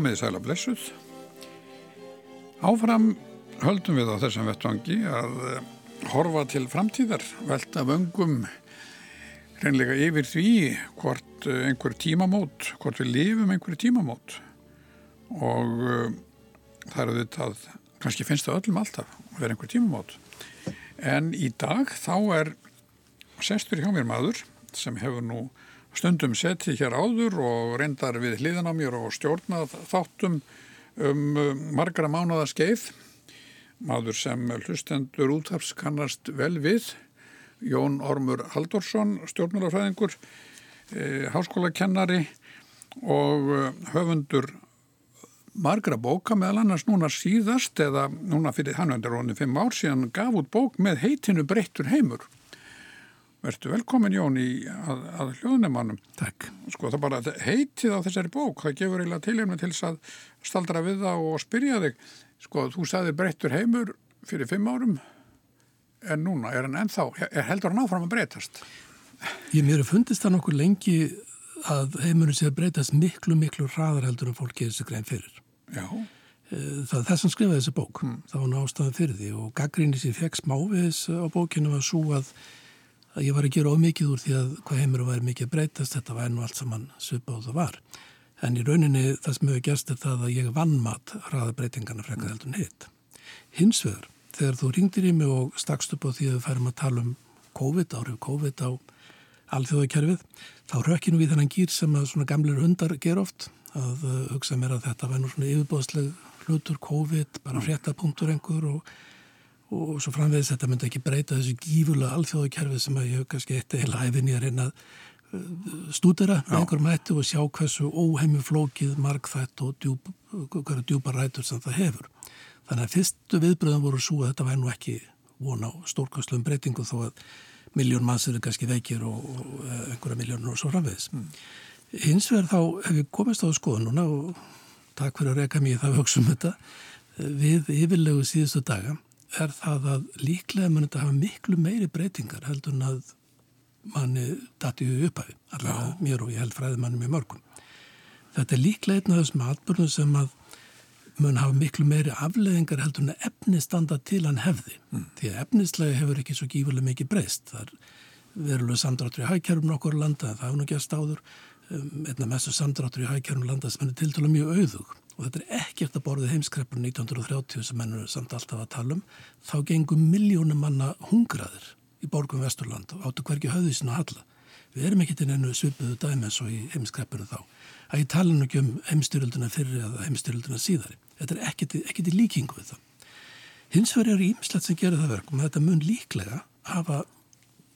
komið í sæla blessuð. Áfram höldum við á þessum vettvangi að eh, horfa til framtíðar, velta vöngum reynlega yfir því hvort eh, einhver tímamót, hvort við lifum einhver tímamót og uh, það eru þetta að kannski finnst það öllum alltaf að vera einhver tímamót. En í dag þá er sestur hjá mér maður sem hefur nú stundum setið hér áður og reyndar við hliðan á mér og stjórnað þáttum um margra mánada skeið. Maður sem hlustendur útafs kannast vel við Jón Ormur Haldorsson stjórnmálafræðingur e, háskólakennari og e, höfundur margra bóka meðal annars núna síðast eða núna fyrir hannvendarónu fimm ár síðan gaf út bók með heitinu Breyttur heimur Vertu velkomin Jón í að, að hljóðnumannum. Takk. Sko það bara heitið á þessari bók, það gefur eiginlega tilhjörnum til þess að staldra við það og spyrja þig. Sko þú sagði breyttur heimur fyrir fimm árum en núna er hann ennþá, er heldur hann áfram að breytast? Ég mér er fundist það nokkur lengi að heimurinn sé að breytast miklu, miklu hraðar heldur en fólki er þessi grein fyrir. Já. Eh, það er þess að skrifa þessi bók. Mm. Það var nástaðan fyrir því og gaggrinni sem fekk smáviðis á bókinu var svo að að ég var að gera ómikið úr því að hvað heimur var mikið breytast, þetta var nú allt saman svipa og það var. En í rauninni það sem hefur gerst er það að ég vann mat hraða breytingarna frekar heldur en hitt. Hins vegar, þegar þú ringdir í mig og stakst upp á því að við færum að tala um COVID, árið COVID á alþjóðakerfið, þá rökkinu við þennan gýr sem að svona gamlir hundar ger oft að uh, hugsa mér að þetta væri nú svona yfirbóðsleg hlutur COVID, bara fréttapunktur einhver og og svo framvegis þetta myndi ekki breyta þessu gífurlega alþjóðakerfið sem að ég hef kannski eitt eða hæfinni að reyna að uh, stúdera með einhverjum hættu og sjá hversu óheimi flókið, markþætt og djúb, hverju djúpar rætur sem það hefur. Þannig að fyrstu viðbröðum voru svo að þetta væri nú ekki vona á stórkastlum breytingu þó að miljón mannsir er kannski veikir og, og einhverja miljónur og svo framvegis. Mm. Hins vegar þá hef ég komist á skoðununa og takk fyrir að reyka mér það við hugsa um þetta við yfirlegu síðustu daga er það að líklega mun þetta hafa miklu meiri breytingar heldur en að manni datiðu upphæfi, allavega mér og ég held fræði manni með mörgum. Þetta er líklega einn af þessum atbyrnum sem að mun hafa miklu meiri afleðingar heldur en að efni standa til hann hefði. Mm. Því að efnislega hefur ekki svo gífurlega mikið breyst. Það er verulega samdráttur í hækjærum nokkur landa, það hefur nú gæst áður, um, einna mestu samdráttur í hækjærum landa sem er til dæla mjög auðug og þetta er ekkert að borðið heimskreppur 1930 sem mennur samt alltaf að tala um, þá gengum miljónum manna hungraðir í borgum Vesturland og áttu hverju höðvísinu að halla. Við erum ekki til ennu svipuðu dæmi eins og í heimskreppuru þá. Það ég tala nú ekki um heimstyrjölduna fyrir eða heimstyrjölduna síðari. Þetta er ekkert í líkingu við það. Hins vegar er ímslegt sem gerir það verkum að þetta mun líklega hafa,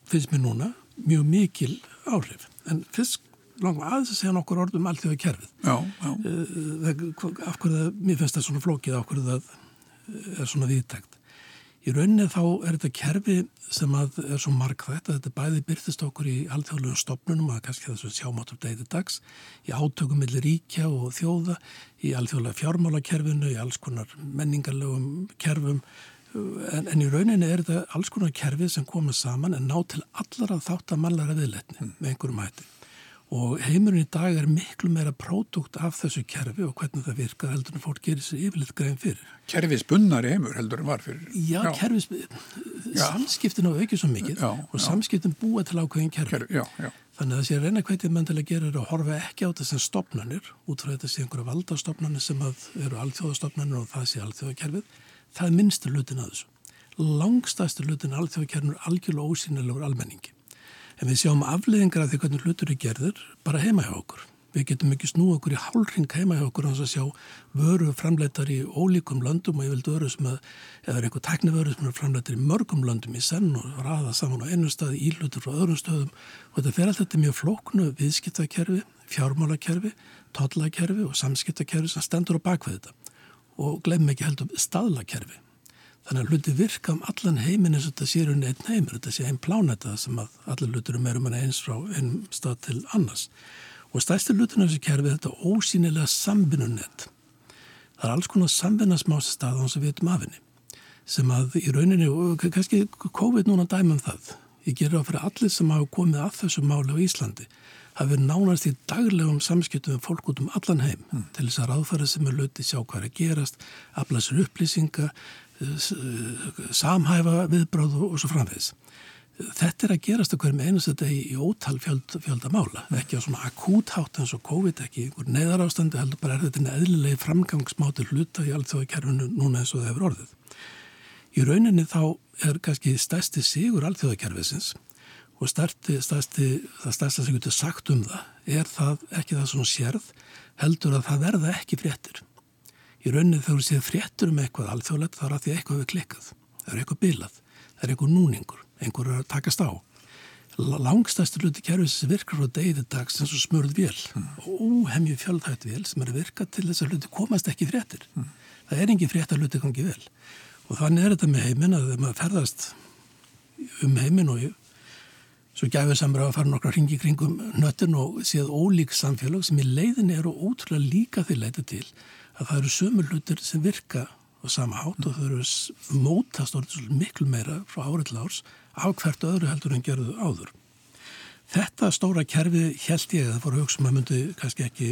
finnst mér núna, mjög mikil áhrif. En fyrst langar aðeins að segja nokkur orð um allþjóða kerfið. Já, já. Eh, af hverju það, mér finnst það svona flókið, af hverju það er svona viðtækt. Í rauninni þá er þetta kerfi sem að er svo markvægt að þetta bæði byrtist okkur í allþjóðlega stopnunum að kannski þess að sjámátt upp dæti dags, í átökum millir ríkja og þjóða, í allþjóðlega fjármálakerfinu, í alls konar menningarlegum kerfum, en, en í rauninni er þetta alls konar kerfi sem koma saman en ná til allar að þátt að mallara viðletni mm. með einhverjum hætti og heimurinn í dag er miklu meira pródúkt af þessu kerfi og hvernig það virka heldur en fólk gerir sér yfirleitt grein fyrir. Kerfis bunnar í heimur heldur en var fyrir? Já, já. kerfis, samskiptin á aukið svo mikið já, og já. samskiptin búa til ákveðin kerfi. kerfi Þannig að sé reyna hvernig menn til að gera er að horfa ekki á þessum stopnarnir, út frá þetta sé einhverja valdastofnarnir sem eru alþjóðastofnarnir og það sé alþjóðakerfið. Það er minnstur lutin að þessu. Langstæstur lutin alþjóðakerfin er algjörlega ósynilegur almenningi. En við sjáum afleðingar af því hvernig hlutur er gerður bara heima hjá okkur. Við getum ekki snú okkur í hálfring heima hjá okkur og sjá vöru framleitar í ólíkum löndum og ég vildi vöru sem að, eða einhver teknivöru sem er framleitar í mörgum löndum í senn og raða saman á einu staði, ílutur frá öðrum stöðum. Og þetta fer alltaf mjög flóknu viðskiptakerfi, fjármálakerfi, tollakerfi og samskiptakerfi sem stendur á bakvið þetta. Og glemum ekki heldur staðlakerfi Þannig að hluti virka um allan heiminn eins og þetta séur unni einn heimur, þetta sé einn plánetta sem að allir hlutur um erum eins frá einn stað til annars. Og stærstir hlutin af þessu kerfi er þetta ósýnilega sambinunett. Það er alls konar sambinasmása stað á hans að við veitum af henni. Sem að í rauninni, og kannski COVID núna dæmum það, ég ger á fyrir allir sem hafa komið að þessu máli á Íslandi, verður nánast í daglegum samskiptum með fólk út um allan heim mm. til þess að ráðfæra sem er löti, sjá hvað er að gerast, afla sér upplýsinga, samhæfa viðbráð og svo framvegs. Þetta er að gerast okkur með einast þetta í, í ótal fjöld, fjöldamála, ekki á svona akúthátt eins og COVID, ekki einhver neðar ástandi, heldur bara er þetta eðlilegi framgangsmáti hluta í allt þó að kerfinu núna eins og það hefur orðið. Í rauninni þá er kannski stærsti sigur alþjóðakerfisins og starti, starti, það stærsta sem getur sagt um það er það ekki það svona sérð heldur að það verða ekki fréttir. Í rauninni þegar þú séð fréttur um eitthvað alþjóðlegt þá er það því eitthvað við klikkað. Það er eitthvað bilað, það er eitthvað núningur, einhver er að takast á. Langstæstu luti kerfis sem virkar frá degið dags eins og smörð vél mm. og óhemju fjöldhætt vél sem er að virka til þess að luti komast ekki fréttir. Mm. Það er engin frétt að luti gangi vel og þannig er þetta með heiminn að þegar maður ferðast um heiminn og Svo gæfið samra að fara nokkra hringi kringum nöttin og séð ólík samfélag sem í leiðin eru ótrúlega líka því leita til að það eru sömur hlutir sem virka á sama hátt og þau eru mótast orðið miklu meira frá árið til árs af hvert öðru heldur en gerðu áður. Þetta stóra kerfi held ég að það fór að hugsa um að myndi kannski ekki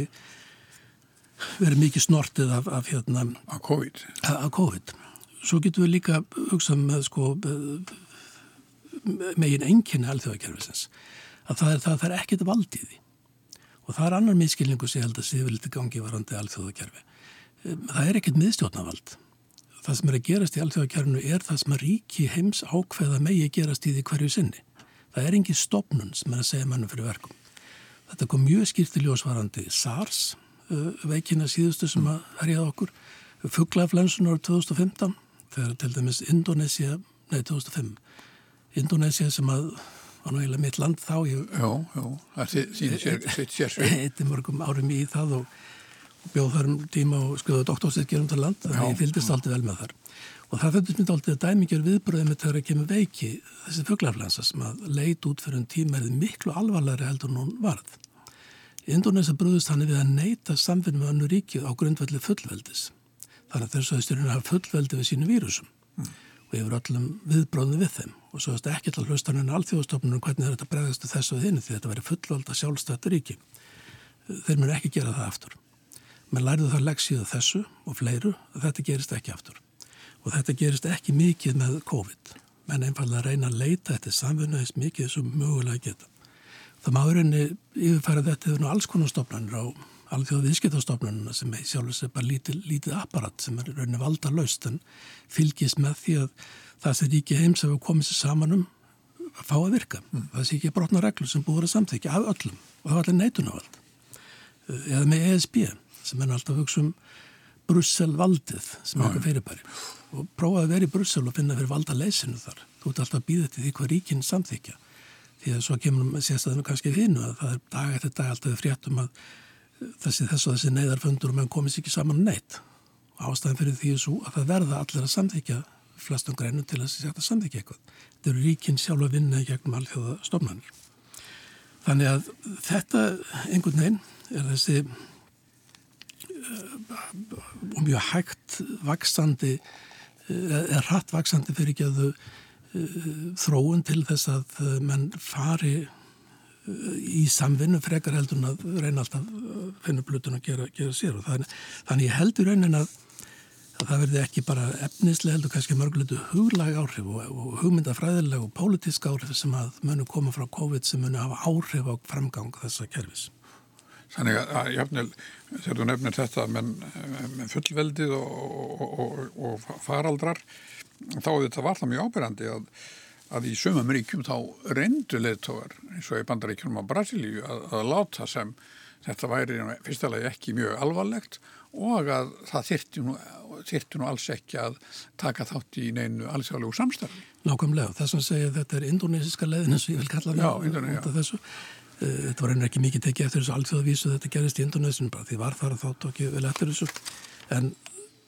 verið mikið snortið af, af hérna... Af COVID. Af COVID. Svo getum við líka hugsað með sko megin enginni alþjóðakerfisins að það er, það, það er ekkit valdiði og það er annar miskilningu sem ég held að sé vel til gangi varandi alþjóðakerfi það er ekkit miðstjórnavald það sem er að gerast í alþjóðakerfinu er það sem að ríki heims ákveða megi gerast í því hverju sinni. Það er engin stopnun sem er að segja mannum fyrir verkum. Þetta kom mjög skýrt í ljósvarandi SARS uh, veikina síðustu sem að herjaða okkur fugglaflensunar 2015 þegar til dæmis Indonesia, nei 2005 Indonesia sem að var eiginlega mitt land þá ég, Já, já, það sýnir sér sér Eittir mörgum árum í það og bjóð þar um tíma og skoðuði doktorsirkjum til land þannig að ég fyldist aldrei vel með þar. Og það fættist mér aldrei að dæmingjör viðbröðið með þegar að kemur veiki þessi fugglarflensa sem að leit út fyrir en tíma er miklu alvarlegri heldur nún varð. Indonesia brúðist hann við að neyta samfinn með annu ríkið á grundvelli fullveldis. Þar að þess að styrjun hafa fullveldi við sínu vírusum. Mm. Og yfir öllum viðbróðinu við þeim. Og svo er þetta ekki menn læriðu það leksíða þessu og fleiru að þetta gerist ekki aftur og þetta gerist ekki mikið með COVID menn einfallega reyna að leita þetta samfunna eins mikið sem mögulega geta það maðurinni yfirfæra þetta yfir alls konar stofnanir á alþjóða viðskiptastofnununa sem er sjálfur sér bara lítið, lítið aparat sem er rauninni valda laust en fylgist með því að það sem ríki heims hefur komið sér saman um að fá að virka. Mm. Það sé ekki brotna reglur sem búið að samþykja af öllum og það var allir neitunavald. Eh, eða með ESB sem er alltaf hugsa um Brussel valdið sem er eitthvað fyrirbæri og prófaði að vera í Brussel og finna fyrir valda leysinu þar. Þú ert alltaf að býða til því hvað ríkinn samþykja því að svo kemur sérstaklega kannski finnu að það er dag eftir dag alltaf fréttum að þessi þess og þessi neyðarfundur og mann komist ekki saman neitt. Ástæðan fyrir því er svo að það verða allir að samþykja flestum greinum til að þetta samþykja eitthvað. Þetta eru ríkinn sjálf að vinna gegnum alþjóða stofnanir. Þannig að þetta einhvern veginn er þessi uh, mjög hægt vaksandi eh, er hratt vaksandi fyrir ekki að þau þróun til þess að menn fari í samvinnu frekar heldur en að reyna alltaf finna blutun að gera, gera sér og þannig, þannig ég heldur raunin að, að það verði ekki bara efnislega heldur kannski mörguleitu huglag áhrif og, og hugmyndafræðileg og pólitísk áhrif sem að munu koma frá COVID sem munu hafa áhrif á framgang þessa kervis. Þannig að jafnvel, þegar þú nefnir þetta með, fullveldið og, og, og faraldrar þá þetta var það mjög ábyrgandi að að í sumum ríkjum þá reyndu leðtógar eins og í bandaríkjum á Brasilíu að, að láta sem þetta væri fyrstulega ekki mjög alvarlegt og að það þyrtti nú, þyrtti nú alls ekki að taka þátt í neinu allsjálflegu samstarfi. Nákvæmlega, þess að segja þetta er indonesiska leðin eins og ég vil kalla það þessu. Eh, þetta var einnig ekki mikið tekið eftir þessu allsjóðavísu þetta gerist í Indonesin bara því var þar að þá tók ég vel eftir þessu en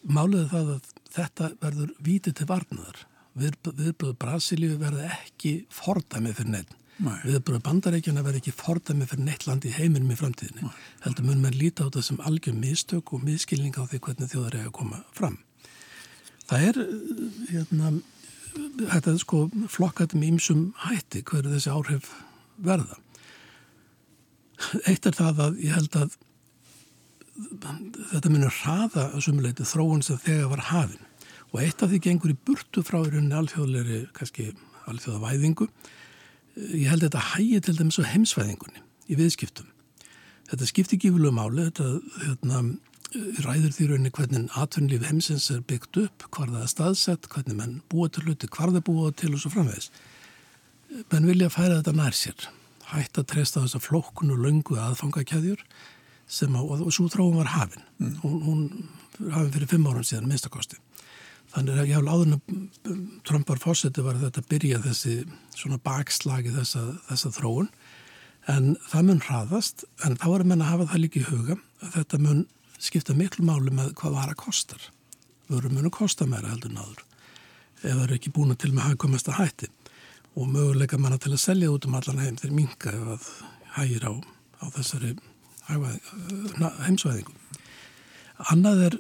máliði það að þetta verður vítið til varnaðar viðbröðu Brasilíu verði ekki fordæmið fyrir neitt. Viðbröðu bandarækjana verði ekki fordæmið fyrir neitt land í heiminum í framtíðinni. Nei. Heldur mun með líta á það sem algjör mistök og miskilning á því hvernig þjóðar er að koma fram. Það er, hérna, þetta er sko flokkat með ímsum hætti hverju þessi áhrif verða. Eitt er það að ég held að þetta munir hraða að sumuleiti þróun sem þegar var hafin og eitt af því gengur í burtu frá í rauninni alþjóðleiri, kannski alþjóðavæðingu. Ég held að þetta hægir til dæmis á heimsvæðingunni í viðskiptum. Þetta skiptir gífurlega máli, þetta hérna, ræður því rauninni hvernig atvinnlíf heimsins er byggt upp, hvar það er staðsett, hvernig menn búa til hluti, hvar það búa til og svo framvegis. Menn vilja færa þetta nær sér, hægt að treysta þess að flokkun og löngu aðfangakæðjur sem að, og svo þróum var hafin. Mm. Hún, hún hafin fyrir fimm árum síðan, minnstakosti. Þannig að ég hafði áður Trumpar fósetti var þetta að byrja þessi svona bakslagi þessa, þessa þróun en það mun hraðast en þá er að menna að hafa það líka í huga að þetta mun skipta miklu máli með hvað vara kostar. Vöru munu kosta meira heldur náður ef það eru ekki búin til með hagkomast að hætti og möguleika manna til að selja út um allan heim þegar minga ef það hægir á, á þessari heimsvæðingu. Annað er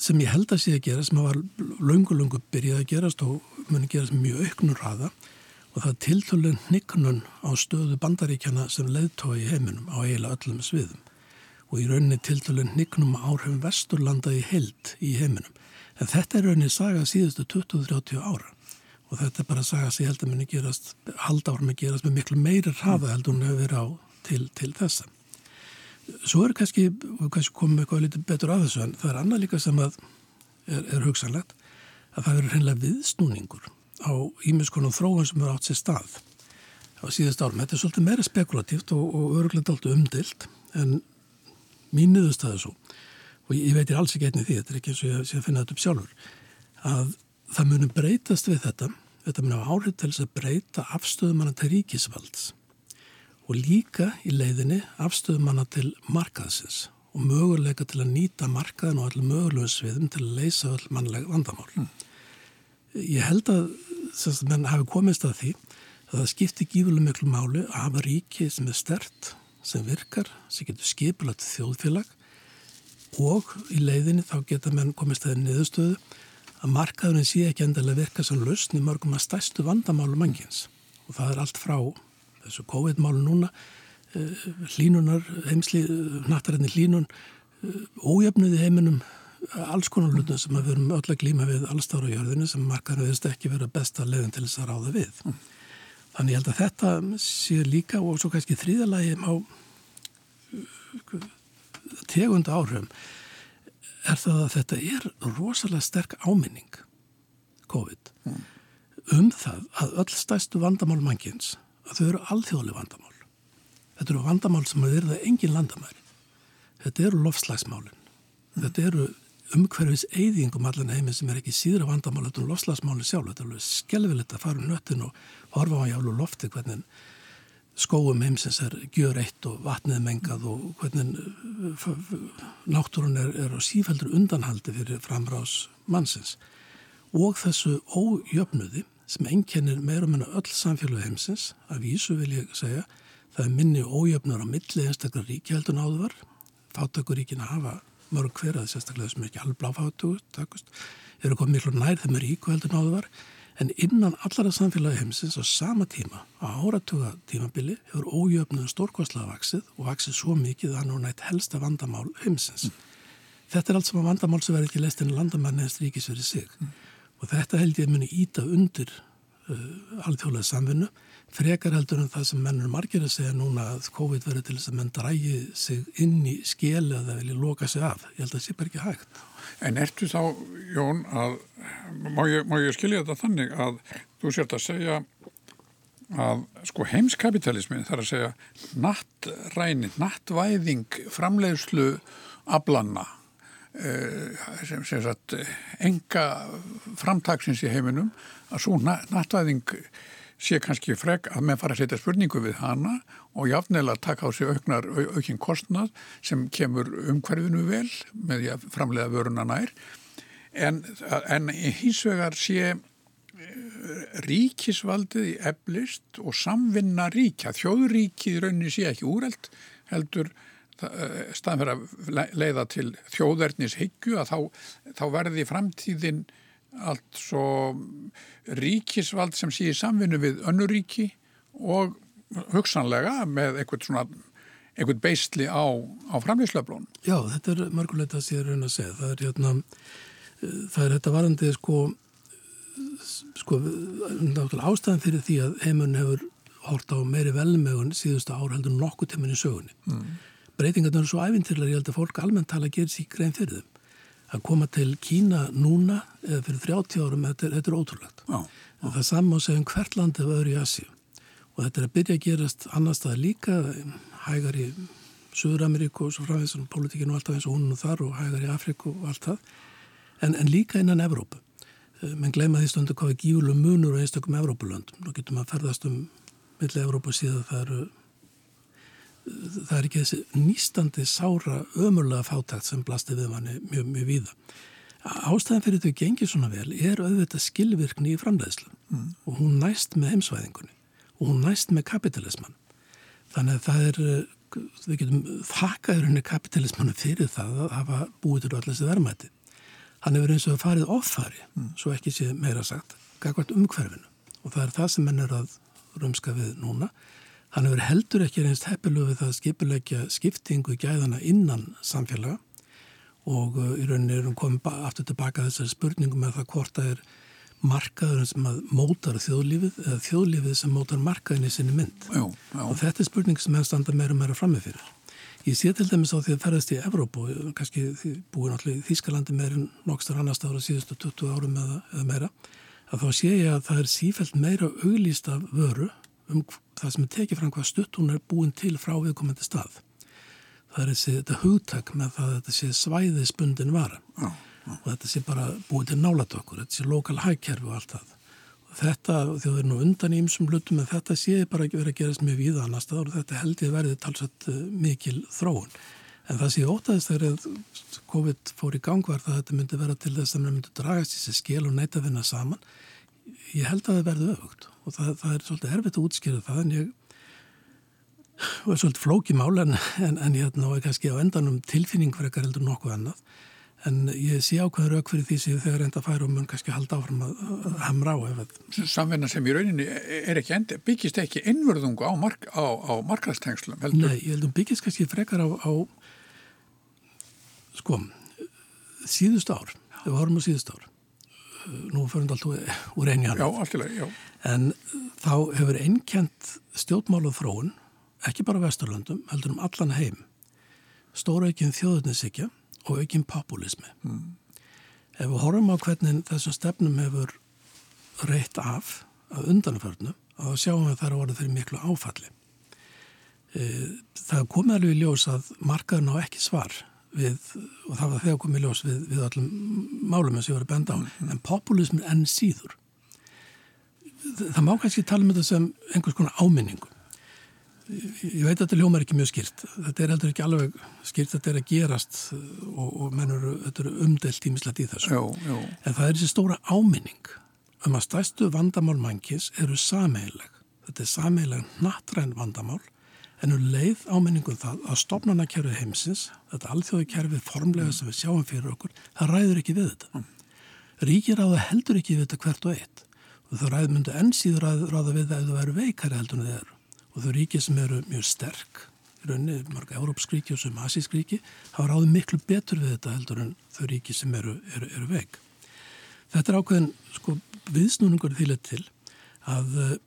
sem ég held að sé að gera sem var laungu-laungu byrjað að gerast og muni gerast mjög auknur raða og það er tiltölu nikknun á stöðu bandaríkjana sem leðtói í heiminum á eiginlega öllum sviðum og í rauninni tiltölu nikknum áhrifum vesturlanda í held í heiminum. En þetta er rauninni saga síðustu 20-30 ára og þetta er bara saga sem ég held að muni gerast, halda árum að gerast með miklu meiri raða heldur hún hefur verið á til, til þessa. Svo er kannski, kannski komum eitthvað litið betur af þessu en það er annað líka sem að er, er hugsanlegt að það verður hreinlega viðsnúningur á ímiskonum þróun sem eru átt sér stað á síðast árum. Þetta er svolítið meira spekulatíft og, og öruglega allt umdilt en mín niðurst það er svo og ég, ég veitir alls ekki einni því, þetta er ekki eins og ég sé að finna þetta upp sjálfur að það munum breytast við þetta, þetta munum áhrif til þess að breyta afstöðumanna til ríkisvalds og líka í leiðinni afstöðum manna til markaðsins og möguleika til að nýta markaðin og allir mögulegum sviðum til að leysa all mannleg vandamál. Mm. Ég held að semst, menn hafi komist að því að það skiptir gífuleg miklu máli að hafa ríki sem er stert, sem virkar, sem getur skipilagt þjóðfélag og í leiðinni þá geta menn komist að niðurstöðu að markaðurinn sé ekki endilega virka sem lausn í mörgum að stæstu vandamálu manngins og það er allt frá þessu COVID-málu núna, eh, hlínunar, heimsli, nattarætni hlínun, eh, ójöfnuði heiminum, alls konar hlutum sem við erum öll að glíma við allstára jörðinu sem markaður veist ekki vera besta leðin til þess að ráða við. Mm. Þannig ég held að þetta sé líka og svo kannski þrýðalagi á tegunda áhrifum er það að þetta er rosalega sterk áminning COVID mm. um það að öll stæstu vandamál mannkins að þau eru alþjóðlega vandamál. Þetta eru vandamál sem að verða engin landamæri. Þetta eru lofslagsmálinn. Mm. Þetta eru umhverfis eyðingum allan heiminn sem er ekki síðra vandamál þetta eru lofslagsmálinn sjálf. Þetta er alveg skelvilegt að fara um nöttin og horfa á jálu lofti hvernig skóum heimsins er gjör eitt og vatnið mengað og hvernig uh, náttúrun er, er á sífældur undanhaldi fyrir framrás mannsins. Og þessu ójöfnuði sem ennkennir meira meina öll samfélagi heimsins, að vísu vil ég segja, það er minni ójöfnur á milli einstaklega ríki heldur náðu var, fátakuríkin að hafa mörg hverjað, sérstaklega sem er ekki halvblá fátakust, eru komið miklu nær þeim er ríku heldur náðu var, en innan allara samfélagi heimsins á sama tíma, á áratuga tímabili, hefur ójöfnum stórkostlega vaksið og vaksið svo mikið að hann er nætt helsta vandamál heimsins. Mm. Þetta er allt sem að vandamál sem verður ekki leist en landamann eða ríkis verið sig. Mm og þetta held ég muni íta undir uh, alþjóðlega samvinnu frekar heldur en það sem mennur margir að segja núna að COVID verður til þess að menn drægi sig inn í skeli að það vilja loka sig af. Ég held að það sé bara ekki hægt. En ertu þá, Jón, að má ég, má ég skilja þetta þannig að þú sért að segja að sko heimskapitalismi þarf að segja nattræni, nattvæðing framleiðslu aflanna Eh, sem, sem sagt enga framtagsins í heiminum að svo nattvæðing sé kannski frek að með fara að setja spurningu við hana og að taka á sig auknar, aukinn kostnad sem kemur umhverfinu vel með því að framlega vöruna nær. En, en hins vegar sé eh, ríkisvaldið í eflist og samvinna ríkja, þjóðuríkið raunni sé ekki úreld heldur Eh, staðan fyrir að leiða til þjóðverðnis hyggju að þá, þá verði framtíðin allt svo ríkisvald sem sé í samvinnu við önnuríki og hugsanlega með eitthvað svona einhvern beisli á, á framlýsleflón. Já, þetta er mörgulegt að sé raun að segja. Það er, hérna, það er þetta varandi sko, sko ástæðan fyrir því að heimun hefur hort á meiri velmegun síðustu ár heldur nokkuð tíminn í sögunni. Mm. Breytingarna eru svo æfintirlega, ég held að fólk almennt tala að gera sér grein fyrir þeim. Að koma til Kína núna eða fyrir 30 árum, þetta er, þetta er ótrúlegt. Já, já. Það er saman að segja um hvert land eða öðru í Asíu. Og þetta er að byrja að gerast annar stað líka, hægar í Suður-Ameríku og svo frá þessum politíkinu og allt af eins og húnum og þar og hægar í Afriku og allt það. En, en líka innan Evrópu. Eh, menn gleyma því stundu hvað er gífurlega munur á einstakum Evrópulöndum. Nú getum að ferðast um millir Evrópa síðan það eru það er ekki þessi nýstandi sára ömurlega fátækt sem blasti við manni mjög, mjög víða. Ástæðan fyrir þetta gengir svona vel er auðvitað skilvirkni í framleiðslu mm. og hún næst með heimsvæðingunni og hún næst með kapitalisman. Þannig að það er, við getum þakkaður henni kapitalismanu fyrir það að hafa búið til allir þessi verðmæti. Hann hefur eins og farið offari, mm. svo ekki sé meira sagt, gagvart umhverfinu og það er það sem henn er að rumska við núna. Hann hefur heldur ekki reynst heppilu við það skipulegja skiptingu gæðana innan samfélaga og uh, í rauninni erum komið aftur tilbaka þessari spurningum með það hvort það er markaður sem mótar þjóðlífið eða þjóðlífið sem mótar markaðin í sinni mynd. Já, já. Og þetta er spurning sem er standa meira og meira frammið fyrir. Ég sé til dæmis á því að ferðast í Evrópu, kannski búið náttúrulega í Þýskalandi meirinn nokkstar annars ára síðustu 20 árum eða, eða meira, að þá sé ég að það er sífælt meira auglýst af vöru um það sem er tekið fram hvað stutt hún er búin til frá viðkomandi stað. Það er þessi, þetta hugtak með það að þetta sé svæðisbundin vara já, já. og þetta sé bara búin til nálat okkur, þetta sé lokal hægkerfi og allt það. Og þetta, það er nú undan í ymsum hlutum, en þetta sé bara verið að gerast mjög víða annar stað og þetta held ég verið talsett uh, mikil þróun. En það sé ótaðist þegar COVID fór í gangverð að þetta myndi vera til þess að það myndi dragast í sig skil og neyta vinna saman. Ég held að það verði öfugt og það, það er svolítið erfitt að útskýra það en ég var svolítið flókimál en, en, en ég náðu kannski á endanum tilfinning fyrir eitthvað heldur nokkuð annað en ég sé ákveður auk fyrir því sem þegar enda fær og mun kannski halda áfram að, að hamra á Samverna sem í rauninni er ekki endi, byggist ekki innvörðungu á, mark, á, á markastengslum heldur? Nei, ég heldum byggist kannski frekar á, á sko síðust ár, við horfum á síðust ár nú fyrir alltaf úr einja Já, alltaf, já. En þá hefur einkjent stjórnmálu þróun, ekki bara Vesturlandum, heldur um allan heim, stóra ekki þjóðurnisikja og ekki populismi. Mm. Ef við horfum á hvernig þessum stefnum hefur reitt af að undanförnu, þá sjáum við að voru þeirri miklu áfalli. E, það komið alveg í ljós að markaðun á ekki svar við, og það var þegar komið ljós við, við allum málum sem ég var að benda á, en populismin enn síður. Það má kannski tala um þetta sem einhvers konar áminningu. Ég veit að þetta ljómar ekki mjög skýrt. Þetta er heldur ekki alveg skýrt, þetta er að gerast og, og mennur, þetta eru umdelt tímislegt í þessu. Jó, jó. En það er þessi stóra áminning um að stæstu vandamál mannkis eru sameileg. Þetta er sameileg nattræn vandamál en um leið áminningum það að stopnarnakerfið heimsins, þetta alþjóðakerfið formlega sem við sjáum fyrir okkur, það ræður ekki við þetta. Ríkir áða heldur ekki við þetta hvert og eitt og það ræður myndu ennsýður að ráða við það ef það eru veikari heldur en það eru og þau ríkir sem eru mjög sterk í rauninni, marga Európskríki og sem Asískríki, hafa ráðið miklu betur við þetta heldur en þau ríki sem eru, eru, eru veik. Þetta er ákveðin sko, viðsnúningur þýlega til að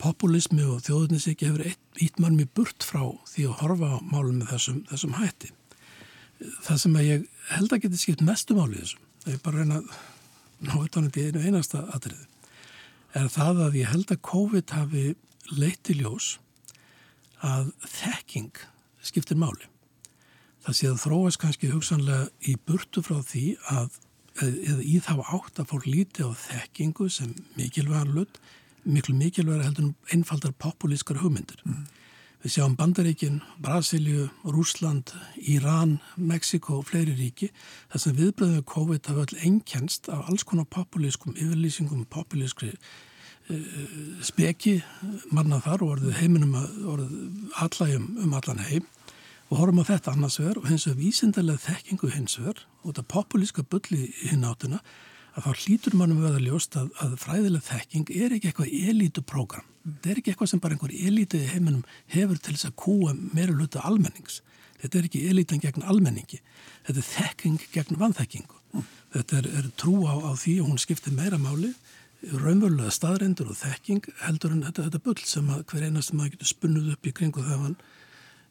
populismi og þjóðurnisíki hefur eitt mjög burt frá því að horfa málum með þessum, þessum hætti. Það sem að ég held að geti skipt mestum álið þessum, það er bara reyna ná utanum í einu einasta atriði, er það að ég held að COVID hafi leiti ljós að þekking skiptir máli. Það sé að þróast kannski hugsanlega í burtu frá því að eða í þá átt að fólk líti á þekkingu sem mikilvægan lutt miklu mikilvægur heldur en einfaldar populískar hugmyndir. Mm. Við sjáum Bandaríkin, Brasilju, Rúsland, Íran, Mexiko og fleiri ríki þess að viðbröðum við COVID hafa öll einkjænst af alls konar populískum yfirlýsingum, populískri uh, speki manna þar og orðið heiminum orðið allægum um allan heim og horfum á þetta annars vegar og hins vegar vísindarlega þekkingu hins vegar og þetta populíska bulli hinn átuna að þá hlýtur mannum við að ljóst að, að fræðileg þekking er ekki eitthvað elítuprógram. Þetta er ekki eitthvað sem bara einhver elítu í heiminum hefur til þess að kúa meira hluta almennings. Þetta er ekki elítan gegn almenningi. Þetta er þekking gegn vanþekkingu. Mm. Þetta er, er trú á, á því og hún skiptir meira máli, raunverulega staðrendur og þekking heldur en þetta, þetta bull sem hver einast maður getur spunnuð upp í kringu þegar hann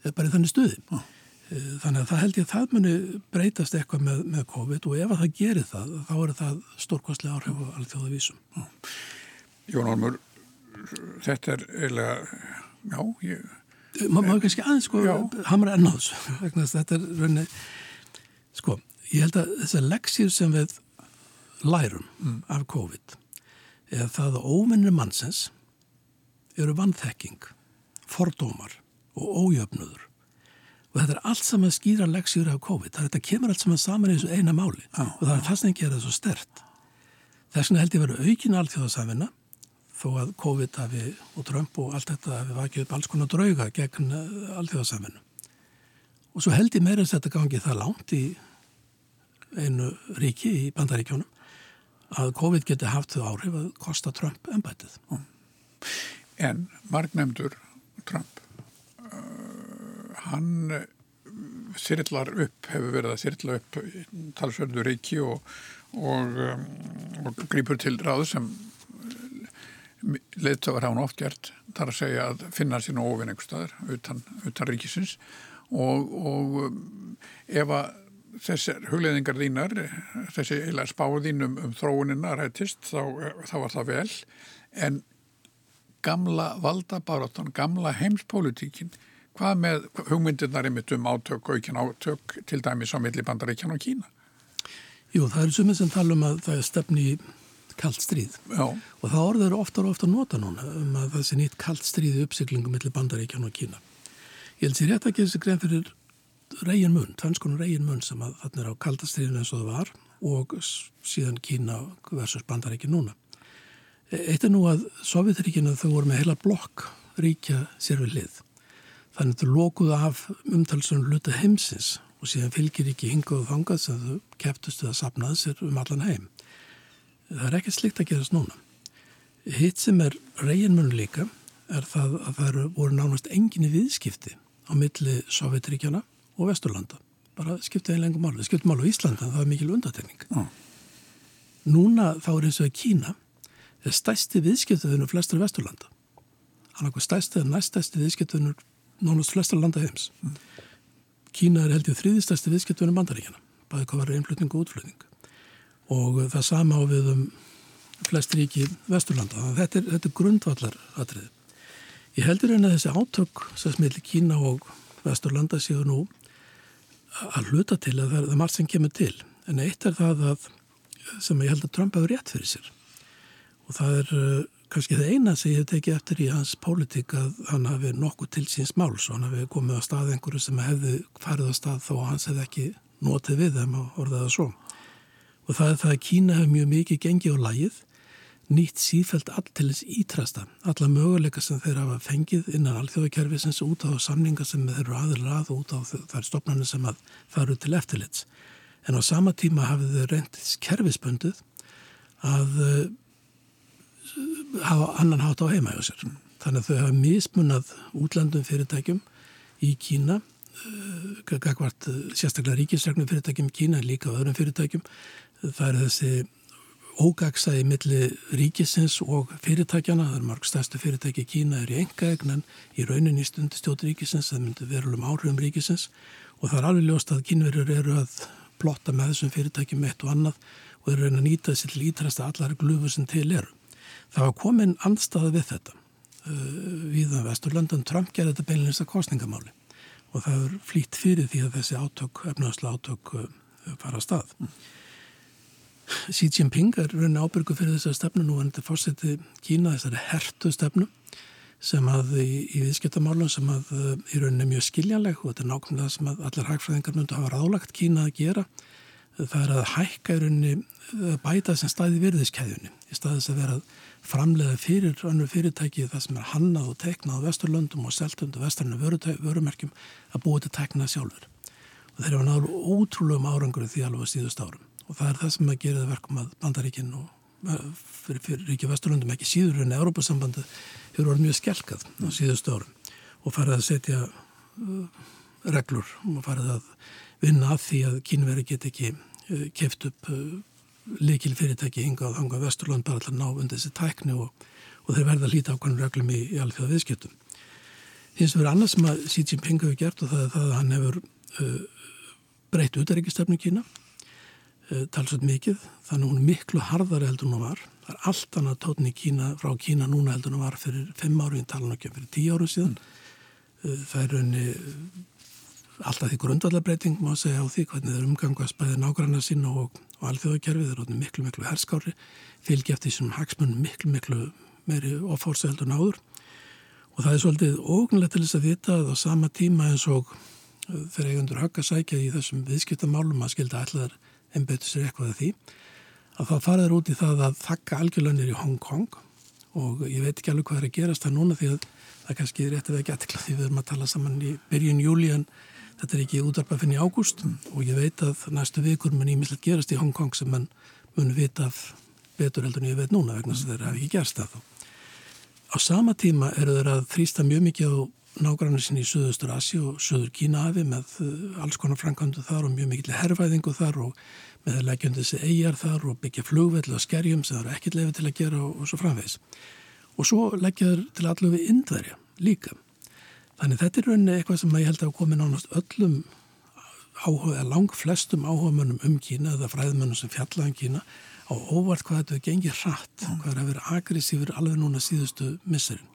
er bara í þannig stuði. Mm. Þannig að það held ég að það muni breytast eitthvað með, með COVID og ef að það gerir það, þá er það stórkvæslega áhrif á alþjóða vísum. Jón Ormur, þetta er eiginlega, já, ég... Má ekki kannski aðeins sko, hamra ennáðs, þetta er rauninni, sko, ég held að þessar leksir sem við lærum mm. af COVID er það að óvinnir mannsins eru vannþekking, fordómar og ójöfnudur og þetta er allt saman skýra leksjur af COVID. Þetta kemur allt saman saman eins og eina máli ah, og það er það sem gerir það svo stert. Þess vegna held ég að vera aukin alþjóðasafina þó að COVID hafi, og Trump og allt þetta hafi vakið upp alls konar drauga gegn eh, alþjóðasafinu. Og svo held ég meira að þetta gangi það langt í einu ríki í bandaríkjónum að COVID geti haft þau áhrif að kosta Trump ennbætið. En margnemdur Trump hann eh, upp, hefur verið að sirla upp talsverðu reiki og, og, um, og grýpur til ráð sem eh, leðtöfar hafa hann oft gert þar að segja að finna sín ofinn einhver staðar utan, utan ríkisins. Og, og um, ef að þessar hugleðingar þínar þessi eila spáðín um, þróunina rættist þá, þá var það vel. En gamla valdabarátan, gamla heimspolítíkin Hvað með hugmyndirnar einmitt um átök ekki átök til dæmis á milli bandaríkjan og Kína? Jú, það eru sumið sem tala um að það er stefni í kallt stríð Já. og það orður eru ofta og ofta nota núna um að það sé nýtt kallt stríð í uppsiklingum milli bandaríkjan og Kína. Ég held sér rétt að gefa sér grein fyrir reygin mun, tvanskonur reygin mun sem að þarna er á kaldastriðinu eins og það var og síðan Kína versus bandaríkjan núna. Eitt er nú að Sovjetríkina þau voru með heila blokk ríkja sér við lið Þannig að þau lókuðu af umtalsum luta heimsins og síðan fylgir ekki hingað og þangað sem þau keftustu að sapnaði sér um allan heim. Það er ekki slikt að gerast núna. Hitt sem er reynmun líka er það að það voru nánast enginni viðskipti á milli Sovjetríkjana og Vesturlanda. Bara skiptið einlega mál. Við skiptum alveg Íslanda en það er mikil undatekning. Mm. Núna þá er eins og að Kína er stæsti viðskiptiðinu flestur Vesturlanda. Hann er stæsti eða næststæsti viðskiptiðinu nánast flestar landa heims. Kína er held í þrýðistæsti viðskiptunum bandaríkjana, bæði hvað var einflutning og útflutning og það sama á við um flest ríki vesturlanda. Þetta er, þetta er grundvallar atrið. Ég heldur en að þessi átök sem smiðli Kína og vesturlanda séu nú að hluta til að það er, það margt sem kemur til en eitt er það að sem ég held að Trump hefur rétt fyrir sér og það er kannski það eina sem ég hef tekið eftir í hans pólitík að hann hafi nokkuð til síns máls og hann hafi komið á stað einhverju sem hefði farið á stað þó að hans hefði ekki notið við þeim og orðið það svo. Og það er það að Kína hefur mjög mikið gengið á lægið, nýtt sífælt all til þess ítrasta, alla möguleika sem þeir hafa fengið innan alþjóðakerfisins út á samninga sem þeir eru aðra að og út á þær stopnarnir sem að faru til eftirlits. En á sama tíma hafið þeir reyndis kerfisböndið að hafa annan hátt á heima hjá sér. Þannig að þau hafa mismunað útlandum fyrirtækjum í Kína, gagvart eh, sérstaklega ríkisregnum fyrirtækjum í Kína líka öðrum fyrirtækjum. Það er þessi ógagsæði milli ríkisins og fyrirtækjana. Það er marg stærstu fyrirtæki í Kína er í engaegnan í rauninni stundistjóti ríkisins, það myndir verulegum áhrifum ríkisins og það er alveg ljóst að kínverður eru að plotta með þessum fyrirtækjum eitt og annað og eru að nýta þessi til ítrasta allar glufur sem til eru. Það var komin andstaða við þetta uh, við að Vesturlöndan Trump gerði þetta beilinist að kostningamáli og það er flýtt fyrir því að þessi átök, efnaðsla átök uh, fara að stað. Mm. Xi Jinping er raunin ábyrgu fyrir þessar stefnu nú en þetta fórseti Kína þessari hertu stefnu sem að í, í viðskiptamálun sem að uh, í rauninni mjög skiljanleg og þetta er nákvæmlega sem að allir hægfræðingar myndu hafa ráðlagt Kína að gera það er að hækka í rauninni bæta sem staði virðiskeiðunni í staðis að vera að framlega fyrir önnur fyrirtæki það sem er hannað og teknað á vesturlöndum og seltund og vesturlunum vörumerkjum að búið til teknað sjálfur. Og þeir eru náður ótrúlega um árangur því alveg síðust árum. og það er það sem að gera það verkum að bandaríkinn og fyrir, fyrir ríkja vesturlundum ekki síður en Európa-sambandi hefur orðið mjög skelkað á síðustu árum og farið að setja uh, reglur og farið að vinna að því að kynveri get ekki uh, keft upp likil fyrirtæki hinga á hanga vesturlund bara að ná undir þessi tækni og, og þeir verða að líta á hvernig reglum í, í alþjóða viðskiptum. Hins vegar annars sem að Xi Jinping hefur gert og það er það að hann hefur uh, breytt utaríkistöfnu Kína uh, talsveit mikið. Þannig hún er miklu harðari heldur hún var. Það er allt annað tótni Kína frá Kína núna heldur hún var fyrir fimm ári en tala nokkjum fyrir tíu árum síðan. Uh, það er raunni alltaf því grundvallabreiting má segja á því hvernig þeir umgangast bæði nágrannar sín og, og alþjóðakerfið þeir eru miklu miklu herskári fylgi eftir þessum hagsmunum miklu miklu meiri ofórsa heldur náður Og það er svolítið ógunlega til þess að vita að á sama tíma eins og uh, þegar eigundur högg að sækja í þessum viðskiptamálum að skilda allar ennbötu sér eitthvað að því að það faraður út í það að þakka algjörlönir í Hong Kong. Og ég veit ekki alveg hvað er að gerast það núna því að það kannski er rétt að ekki aðtikla því við erum að tala saman í byrjun júli en þetta er ekki útarpa finn í ágúst og ég veit að næstu vikur mun ímislegt gerast í Hong Kong sem mun vita betur heldur en ég veit núna vegna sem þeir hafi ekki gerst það. Á sama tíma eru þeir að þrýsta mjög mikið á nágrannu sinni í Suðustur Asi og Suður Kínahafi með uh, alls konar framkvæmdu þar og mjög mikil herrvæðingu þar og með leggjandi þessi eigjar þar og byggja flugveld og skerjum sem það eru ekkit lefi til að gera og, og svo framvegs. Og svo leggja þeir til allu við indverja líka. Þannig þetta er rauninni eitthvað sem ég held að komi nánast öllum áhuga, lang flestum áhuga mönnum um Kína eða fræðmönnum sem fjallaðan um Kína á óvart hvað þetta gengir hratt og hvað er að vera agressífur alveg núna síðustu misserinn.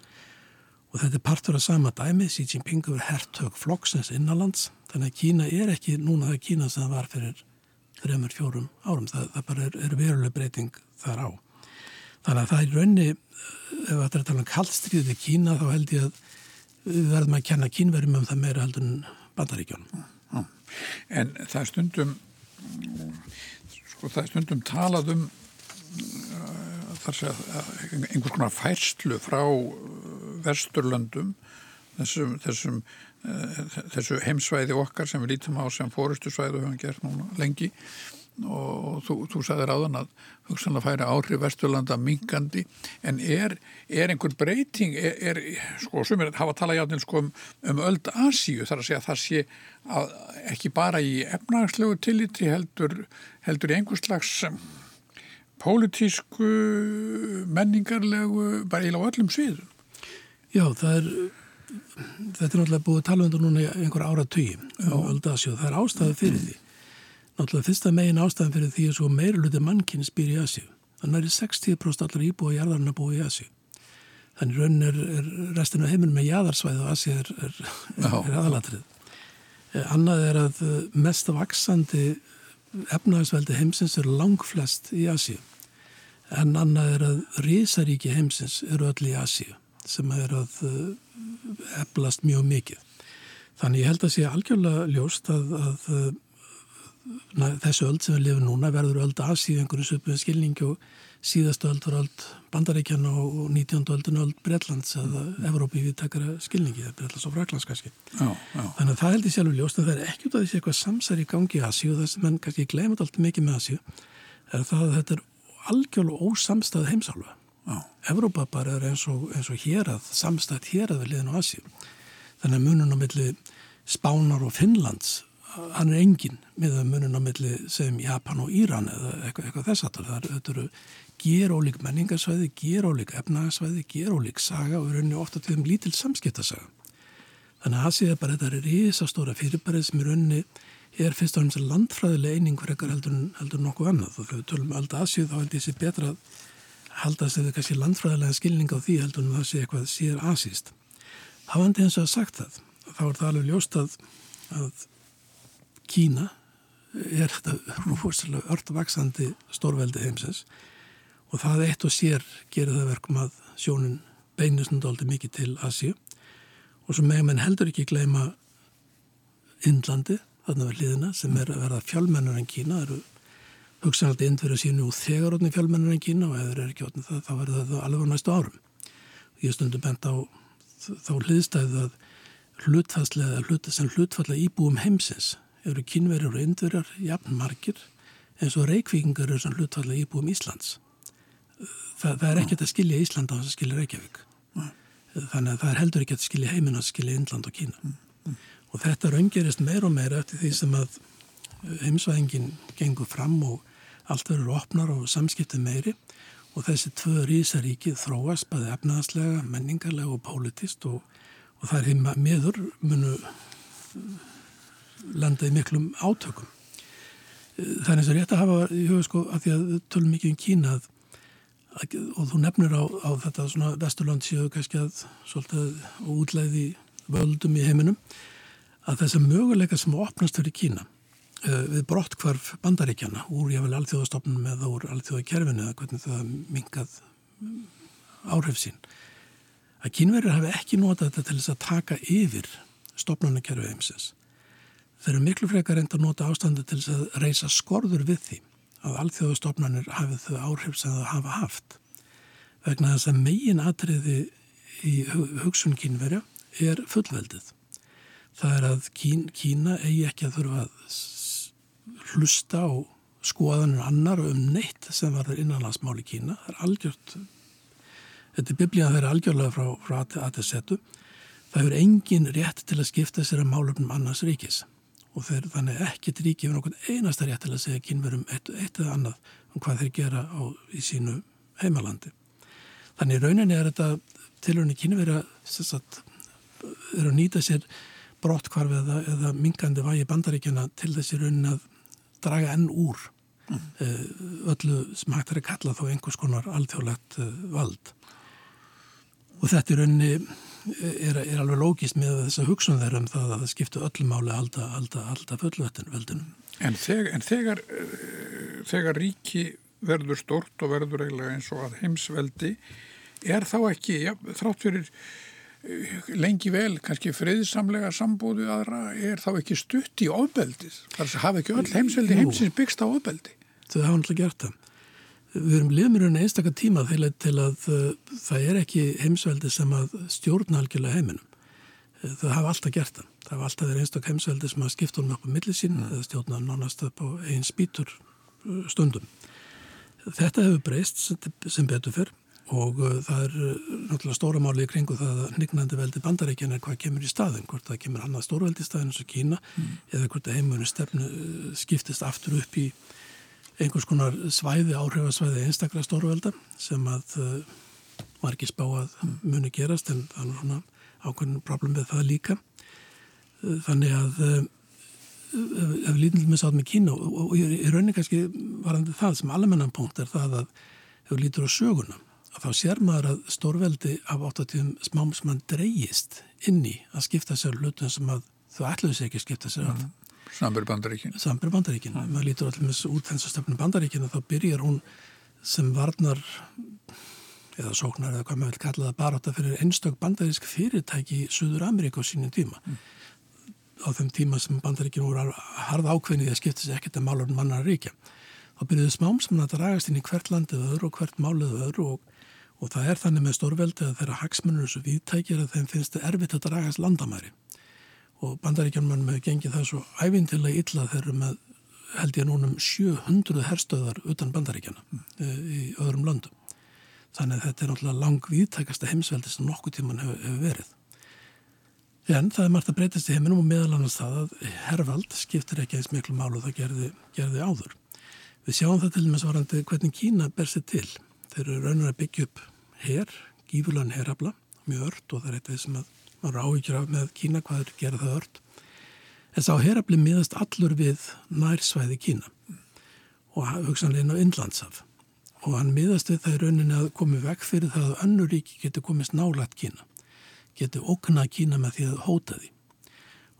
Og þetta er partur af sama dæmi, Xi Jinping er herrtök flokksnes innanlands, þannig að Kína er ekki núna það Kína sem það var fyrir þreymur, fjórum árum, það, það bara er, er veruleg breyting þar á. Þannig að það er raunni, ef þetta er að tala um kallstríðið við Kína, þá held ég að við verðum að kenna kínverjum um það meira heldur en bandaríkjónum. En það stundum sko það er stundum talað um uh, þar sé að einhvers konar færslu frá uh, vesturlöndum þessum, þessum uh, þessu heimsvæði okkar sem við lítum á sem fórustu svæðu og höfum gert núna lengi og þú, þú sagði ráðan að hugsanlega færi áhrif Vesturlanda mingandi en er, er einhver breyting er, er sko sem er hafa talað játtinn sko um, um öld Asíu þar að segja að það sé að ekki bara í efnagslegu tilliti heldur, heldur í einhvers slags um, pólitísku menningarlegu bara íla á öllum sviðum. Já það er þetta er náttúrulega búið að tala um núna í einhver ára tugi um öld Asíu það er ástæðu fyrir því Náttúrulega fyrsta megin ástæðan fyrir því að svo meira luti mannkinn spyr í Asju. Þannig er 60% allar íbúið í jarðarinn að búa í Asju. Þannig raunin er, er restinu heiminum með jæðarsvæð og Asju er, er, er aðalatrið. Eh, annað er að eh, mest vaksandi efnahagsveldi heimsins er langflest í Asju. En annað er að risaríki heimsins eru öll í Asju sem er að eh, eflast mjög mikið. Þannig ég held að sé algjörlega ljóst að, að þessu öll sem við lifum núna verður öll einhverju söpum skilningi og síðastu öll var öll Bandaríkjana og 19. öllin öll Breitlands eða Evrópi við takara skilningi eða Breitlands og Fraklands kannski já, já. þannig að það held ég sjálfur ljóst að það er ekki út af þessi eitthvað samsar í gangi í Asíu og það sem enn kannski glemur alltaf mikið með Asíu er það að þetta er algjörlega ósamstað heimsálfa Evrópa bara er eins og, eins og hér að samstað hér að við liðin á Asíu þannig að munun á milli Spánar og Finnlands hann er engin með munun á milli sem Japan og Íran eða eitthvað, eitthvað þess að það eru gerólík menningarsvæði, gerólík efnagasvæði, gerólík saga og rauninni ofta til þeim lítil samskiptasaga. Þannig að Asið er bara þetta er risastóra fyrirbærið sem rauninni er fyrst og náttúrulega landfræðilega eining hver ekkar heldur, heldur nokkuð annað og þegar við tölum alltaf Asið þá held ég sér betra að halda að það er kannski landfræðilega skilning á því heldur en það sé eitthvað sér Asíst. Hafandi eins og að sagt það, þá er það alveg ljóst að, að Kína er þetta rúfúrslega örtvaksandi stórveldi heimsins. Og það eitt og sér gerir það verkum að sjónun beinusnundaldi mikið til Asju og svo megum en heldur ekki gleyma Indlandi, þarna við hliðina sem er að verða fjálmennur en Kína. Það eru hugsanaldi indverðu sínu og þegar orðin fjálmennur en Kína og ef þeir eru ekki orðin það þá verður það alveg á næstu árum. Ég stundum bent á þá hliðstæðið að hlutfallega, hlut, sem hlutfalla íbúum heimsins eru kynverjar og indverjar jafn margir eins og reykvíkingar eru svona hlutfallega íbúum Íslands. Það, það er ekkert að skilja Ísland á þess að skilja Reykjavík. Þannig að það er heldur ekki að skilja heiminn að skilja Índland og Kína. Og þetta raungerist meir og meir eftir því sem að heimsvæðingin gengur fram og allt verður opnar og samskiptið meiri og þessi tvö rísaríkið þróast bæði efnaðslega, menningarlega og pólitist og, og það er heima meður munu landa í miklum átökum. Það er eins og rétt að hafa í huga sko að því að tölum mikið um Kína að, að, og þú nefnir á, á þetta svona Vesturland séu kannski að svolítið útleiði völdum í heiminum að þess að möguleika sem opnast fyrir Kína uh, við brott hvarf bandaríkjana úr jáfnvel alþjóðastofnum eða úr alþjóðakerfinu eða hvernig það mingað áhrif sín að kínverðir hafi ekki notað þetta til þess að taka yfir stopnarnakerfi heimsins þeir eru miklu frekar reynd að nota ástandi til að reysa skorður við því að alþjóðastofnarnir hafið þau áhrif sem það hafa haft vegna þess að megin atriði í hugsun kínverja er fullveldið það er að Kín, Kína eigi ekki að þurfa að hlusta og skoðanir annar um neitt sem var þar innanlandsmáli Kína. Það er algjört, þetta er biblíðan þeirra algjörlega frá, frá ATZ-u. Það hefur engin rétt til að skipta sér að málefnum annars ríkis og þeir þannig ekkert ríki hefur nokkur einasta rétt til að segja kynverum eitt, eitt eða annað um hvað þeir gera á, í sínu heimalandi. Þannig rauninni er þetta tilhörni kynveri að, nýta sér brottkvarf eða, eða mingandi vægi bandaríkjana til þessi raunin að draga enn úr mm. öllu sem hægt er að kalla þá einhvers konar alþjóðlegt eh, vald. Og þetta í rauninni eh, er, er alveg lógist með þess að hugsun þeirra um það að það skiptu öllu máli alda, alda, alda fullveldinu. En þegar, en þegar, þegar ríki verður stort og verður eiginlega eins og að heimsveldi er þá ekki, ja, þrátt fyrir lengi vel, kannski friðsamlega sambúðu aðra, er þá ekki stutt í ofbeldið? Það hafa ekki öll heimsveldi heimsins byggst á ofbeldi? Þau hafa alltaf gert það. Við erum liðmurinn einstakar tíma til að uh, það er ekki heimsveldi sem að stjórna algjörlega heiminum. Þau hafa alltaf gert það. Það hafa alltaf verið einstak heimsveldi sem að skipta um nokkuð millisín mm. eða stjórna nánast upp á einn spítur uh, stundum. Þetta hefur breyst sem betur fyrr og uh, það er uh, náttúrulega stóra máli í kringu það að nignandi veldi bandaríkjan er hvað kemur í staðin, hvort það kemur annað stórveldi í staðin eins og Kína mm. eða hvort að heimunni stefnu uh, skiptist aftur upp í einhvers konar svæði, áhrifasvæði einstaklega stórvelda sem að var ekki spá að muni gerast en það er svona ákveðin problem við það líka þannig að ef við lítum með sátt með Kína og, og, og í rauninni kannski varandi það sem almennan punkt er það að ef lítur á söguna þá sér maður að stórveldi af 80 smám sem hann dreyjist inn í að skipta sér hlutum sem að þau ætluðu sér ekki að skipta sér. Mm. Sambur bandaríkin. Sambur bandaríkin. Mm. Maður lítur allir með út þess að stefnum bandaríkin og þá byrjar hún sem varnar eða sóknar eða hvað maður vil kalla það bara átta fyrir einstök bandarísk fyrirtæki í Suður Ameríka á sínum tíma. Mm. Á þeim tíma sem bandaríkin voru harða ákveðnið að skipta sér ekkert að mála um mannar ríkja. Þá byrjuðu smám sem að dragast inn í hvert landið öðru og hvert málið öðru og Og það er þannig með stórveldi að þeirra hagsmunur þessu viðtækir að þeim finnst Og bandaríkjarmann með gengið það svo ævintilega illa þeirra með held ég núnum 700 herstöðar utan bandaríkjana mm. í öðrum landum. Þannig að þetta er náttúrulega lang viðtækasta heimsveldi sem nokkuð tíman hefur, hefur verið. En það er margt að breytast í heiminum og meðal annars það að herrvald skiptir ekki eins miklu málu það gerði, gerði áður. Við sjáum það til og með svarandi hvernig Kína ber sér til. Þeir eru raunar að byggja upp her, gífulan herabla, mjög ört og það er eitthvað sem að maður áhyggjur af með Kína hvað er gerað það ört. En sá herabli miðast allur við nærsvæði Kína og hugsanlega inn á Inlandsaf og hann miðast við það í rauninni að komi vekk fyrir það að önnur ríki getur komist nálat Kína, getur oknað Kína með því að hóta því.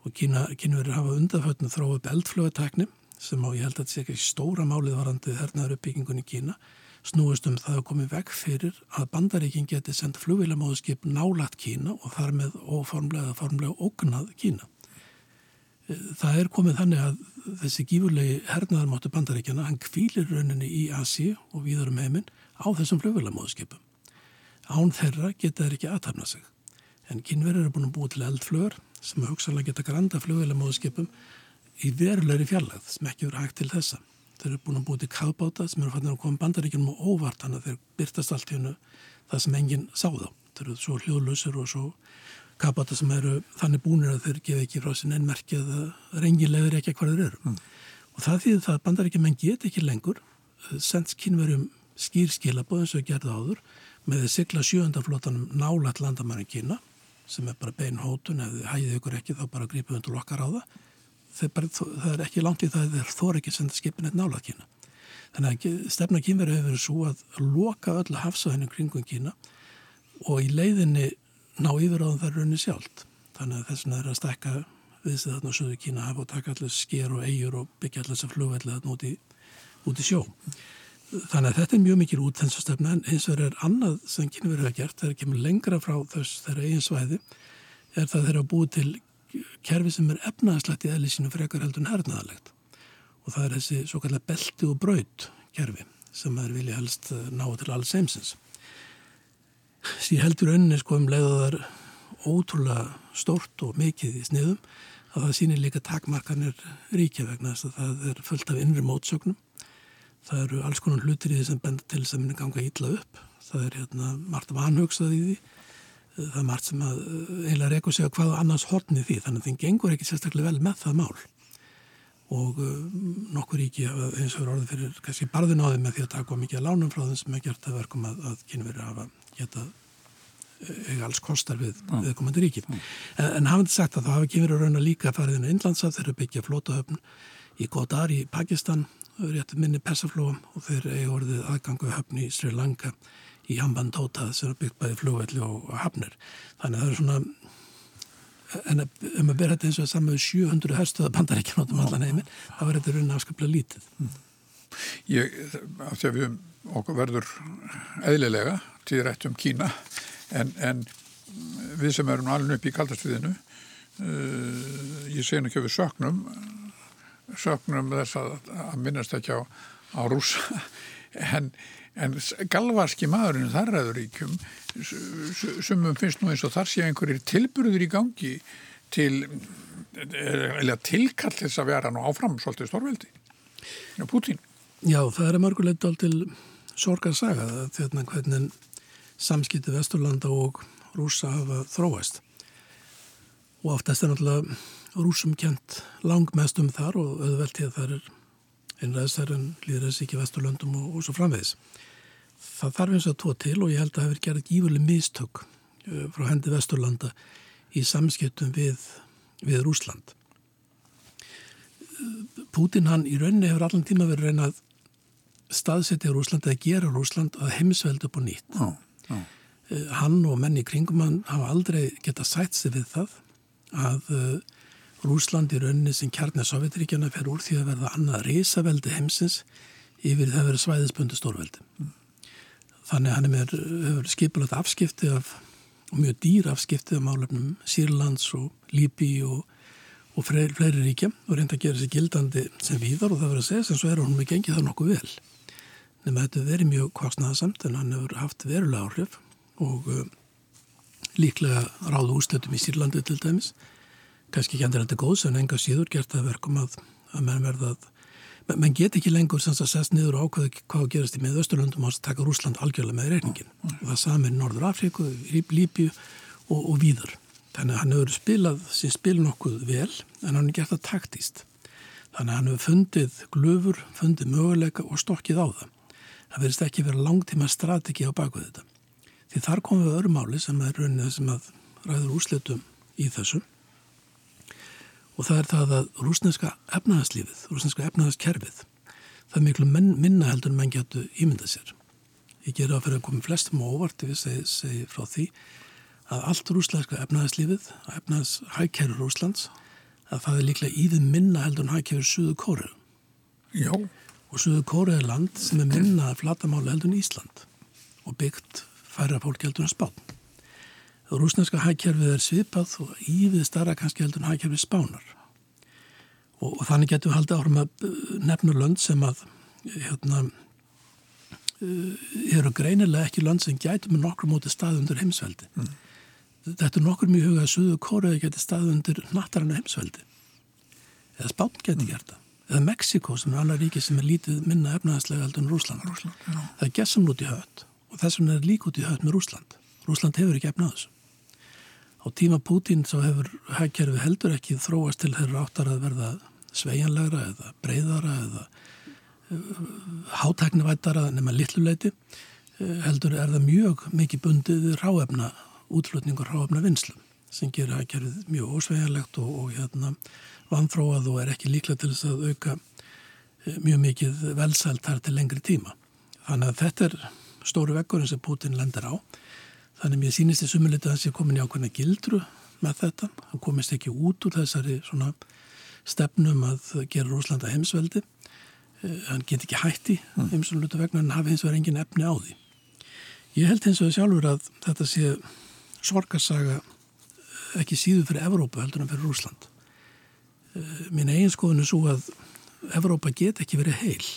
Og Kína, Kína verður að hafa undanfötnu þróið upp eldflögatakni sem á ég held að þetta sé ekki stóra málið varandi þernaður uppbyggingun í Kína snúist um það að komi vekk fyrir að bandaríkin geti sendt flugvílamóðskip nálagt Kína og þar með óformlega, formlega ógnað Kína. Eh, það er komið þannig að þessi gífurlegi hernaðarmáttu bandaríkjana, hann kvílir rauninni í Asi og víðar um heiminn á þessum flugvílamóðskipum. Án þeirra geta þeir ekki aðtapna sig. En kynverður er búin að búa til eldflögur sem hugsanlega geta granda flugvílamóðskipum í verulegri fjarlægð sem ekki verið hægt til þessa þeir eru búin að búið til kafbáta sem eru fannir að koma bandaríkjum og óvart þannig að þeir byrtast allt í hennu það sem enginn sá þá. Þeir eru svo hljóðlausur og svo kafbáta sem eru þannig búinir að þeir gefa ekki frá sinna ennmerki að reyngilegður ekki hvað þeir eru. Mm. Og það þýðir það að bandaríkjum en get ekki lengur eh, sendt kynverjum skýrskilabóð eins og gerða áður með að sigla sjöndaflótanum nálat landamærin Kína sem er bara bein hótun bara það það er ekki langt í það þeir þóra ekki senda skipin eitt nálað Kína. Þannig að stefna kínveri hefur verið svo að loka öll hafsæðinu kringum Kína og í leiðinni ná yfir á það raunni sjálft. Þannig að þess vegna er að stekka við þess að þarna söðu Kína hafa og taka allir sker og eigur og byggja allir þess að flugvelli þarna út í, út í sjó. Þannig að þetta er mjög mikil út þess að stefna en eins og er annað sem kynveri hafa gert þegar kemur lengra frá þess þeirra eigin svæði er það þeirra búið til kerfi sem er efnaðslegt í eðlisínu frekar heldur en hernaðalegt og það er þessi svo kallar belti og braut kerfi sem er vilja helst eh, ná til alls heimsins. Sér heldur önni sko um leið að það er ótrúlega stórt og mikið í sniðum að það sýnir líka takmarkanir ríkja vegna þess að það er fullt af innri mótsögnum. Það eru alls konar hlutir í því sem benda til sem er ganga ítla upp. Það er hérna margt vanhugsað í því það er margt sem að eh, eiginlega reyku sig að hvaða annars hortni því þannig að þeim gengur ekki sérstaklega vel með það mál og uh, nokkur ríki eins og orðið fyrir kannski barðin á því með því að taka mikið að lánum frá þeim sem er gert að verkum að, að kynveri hafa geta eh, eiga alls kostar við mm. viðkomandi ríki mm. en, en hafandi sagt að það hafa kynveri raun að líka farið inn á Inlandsaf eru byggja flótahöfn í Godar í Pakistan réttu minni persaflóum og þeir eiga orðið aðgangu höfn í Sri Lanka í Hambandóta sem er byggt bæði flugvelli og, og hafnir. Þannig að það er svona en ef maður ber þetta eins og saman með 700 herstöða bandaríkjan átum allan heiminn, þá er þetta raunin afskaplega lítið. Ég, af því að við okkur verður eðlilega til rétt um Kína en, en við sem erum alveg upp í kaldastuðinu uh, ég segna ekki að við söknum söknum þess að, að minnast ekki á, á rúsa en en galvarski maðurinn þar ræður ríkjum sumum finnst nú eins og þar sé einhverjir tilburður í gangi til eða tilkall þess að vera nú áfram svolítið stórveldi ja, Putin Já, það er mörgulegt til sorgarsaga þetta hvernig samskipti Vesturlanda og rúsa hafa þróast. Og oftast er náttúrulega rúsum kent langmest um þar og auðvelt því að það er einræðsar en líður þessi ekki Vesturlöndum og, og svo framvegis það þarf eins og tvo til og ég held að það hefur gerðið gífurlega mistök uh, frá hendi Vesturlanda í samskiptum við, við Rúsland. Pútin hann í rauninni hefur allan tíma verið reynað staðsetja Rúsland eða gera Rúsland að heimsveld upp og nýtt. Ó, ó. Uh, hann og menni kringum hann hafa aldrei geta sætt sig við það að Rúsland í rauninni sem kjarnir Sovjetríkjana fer úr því að verða annað risaveldi heimsins yfir það verið svæðisbundu stórveldi. Mm. Þannig hann er með skipulagt afskipti af, og mjög dýr afskipti af málefnum Sýrlands og Líbi og, og fleiri, fleiri ríkja og reynda að gera sér gildandi sem víðar og það verður að segja sem svo er hún með gengið það nokkuð vel. Nefnum að þetta verið mjög kostnaðasamt en hann hefur haft verulega áhrif og uh, líklega ráðu úrslutum í Sýrlandi til dæmis. Kanski ekki andur þetta góðs en enga síður gert það verkum að, að menn verðað menn get ekki lengur sem að sest niður og ákveða hvað gerast í með Östurlundum og taka Rúsland algjörlega með reyningin og það saman í Norður Afríku, Líbíu og, og víður. Þannig að hann hefur spilað sín spil nokkuð vel en hann er gert það taktíst. Þannig að hann hefur fundið glöfur, fundið möguleika og stokkið á það. Það verðist ekki verið langtíma strategi á baku þetta. Því þar komum við öðrum máli sem er raunnið sem að ræður úslitum í þessum og það er það að rúsneska efnaðarslífið, rúsneska efnaðarskerfið það er miklu menn, minna heldur en menn getur ímyndað sér. Ég ger að fyrir að koma flestum á óvart ef ég segi, frá því að allt rúsneska efnaðarslífið, efnaðarshækkerur Rúslands, að það er líklega íðin minna heldur en hækkerur Suðu Kóru. Já. Og Suðu Kóru er land sem er minna flatamáli heldur en Ísland og byggt færra fólk heldur en Spán. Rúsneska hækjörfið er svipað og ívið starra kannski heldur en hækjörfið spánar. Og, og þannig getum við haldið árum að uh, nefna lönd sem að hérna, uh, eru greinilega ekki lönd sem gætu með nokkur móti stað undir heimsveldi. Mm. Þetta er nokkur mjög hugað að Suðu Kóruði geti stað undir nattarannu heimsveldi. Eða spán geti gert það. eða Mexiko sem er annar ríki sem er lítið minna efnaðslega heldur en Rúsland. Rúsland já. Það er gessam út í höfð og þess vegna er lík út í höfð með Rúsland. Rúsland hefur ekki efnað þessu. Á tíma Pútín svo hefur hægkerfi heldur ekki þróast til þeirra áttar að verða sveianlegra eða breyðara eða uh, hátæknivættara nema litluleiti uh, heldur er það mjög mikið bundið ráefna útflutningur ráefna vinslu sem gerir hægkerfið mjög ósveianlegt og, og hérna vanþróað og er ekki líklega til þess að auka uh, mjög mikið velsælt þar til lengri tíma. Þannig að þetta er stóru vekkurinn sem Putin lendir á Þannig að mér sýnist í sumulitu að hans er komin í ákveðna gildru með þetta. Hann komist ekki út úr þessari svona stefnum að gera Rúslanda heimsveldi. Uh, hann get ekki hætti mm. heimsvöldu vegna en hafi hins vegar engin efni á því. Ég held hins vegar sjálfur að þetta sé sorgarsaga ekki síðu fyrir Evrópu heldur en fyrir Rúsland. Uh, mín eigin skoðun er svo að Evrópa get ekki verið heil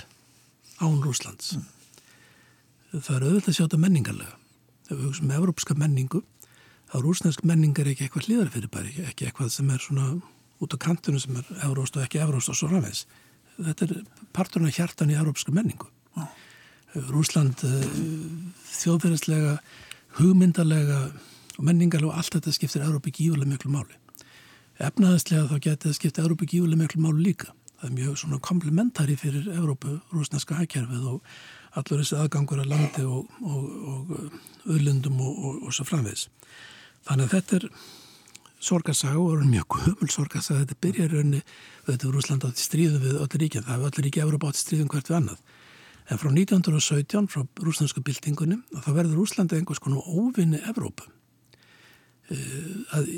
án Rúslands. Mm. Það er auðvitað að sjá þetta menningarlega ef við hugsaum evrópska menningu þá rúsnesk menning er ekki eitthvað hlýðar fyrir bæri, ekki eitthvað sem er svona út á kantinu sem er evróst og ekki evróst og svo rafins. Þetta er parturna hjartan í evrópska menningu. Ah. Rúsland eh, þjóðferðislega, hugmyndalega og menningarlega og allt þetta skiptir Evrópi gífulega miklu máli. Efnaðislega þá getur það skipta Evrópi gífulega miklu máli líka. Það er mjög svona komplementari fyrir Evrópu, rúsneska hækjærfið og allur þessi aðgangur að landi og, og, og öðlundum og, og svo framvegs. Þannig að þetta er sorgarsaga og er mjög humul sorgarsaga. Þetta byrjar raunni, þetta voru Úsland átti stríðum við öll ríkja, það hefur öll ríkja Európa átti stríðum hvert við annað. En frá 1917, frá rúslandsku byltingunum, þá verður Úslandi einhvers konar óvinni Evrópu uh, að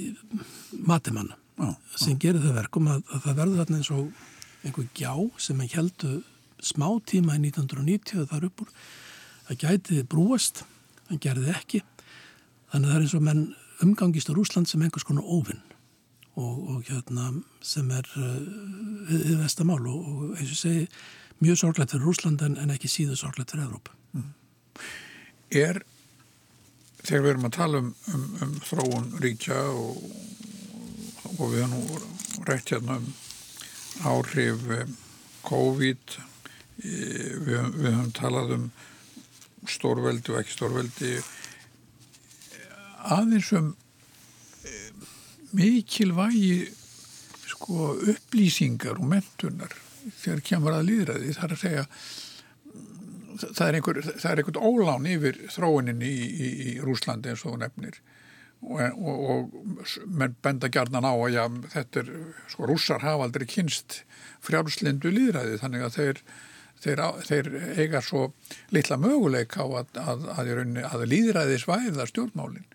matimanna ah, sem gerir það verkum að, að það verður þarna eins og einhver gjá sem er heldu smá tíma í 1990 þar upp úr að gæti brúast, hann gerði ekki þannig að það er eins og menn umgangist á Rúsland sem einhvers konar óvinn og, og hérna sem er við uh, vestamál og, og eins og segi mjög sorglætt fyrir Rúsland en, en ekki síðu sorglætt fyrir Evrópa mm. Er þegar við erum að tala um, um, um þróun ríkja og, og við erum nú rætt hérna um áhrif um, COVID við, við höfum talað um stórveldi og ekki stórveldi. Aðeins um eh, mikilvægi sko upplýsingar og mentunar þegar kemur að líðræði þar að segja það er einhver, það er einhvern ólán yfir þróunin í, í, í Rúslandi eins og nefnir. Og, og, og menn benda gærnan á að já, þetta er, sko rússar hafa aldrei kynst frjálslindu líðræði þannig að þeir þeir, þeir eiga svo litla möguleik á að, að, að, að líðræði svæða stjórnmálinn.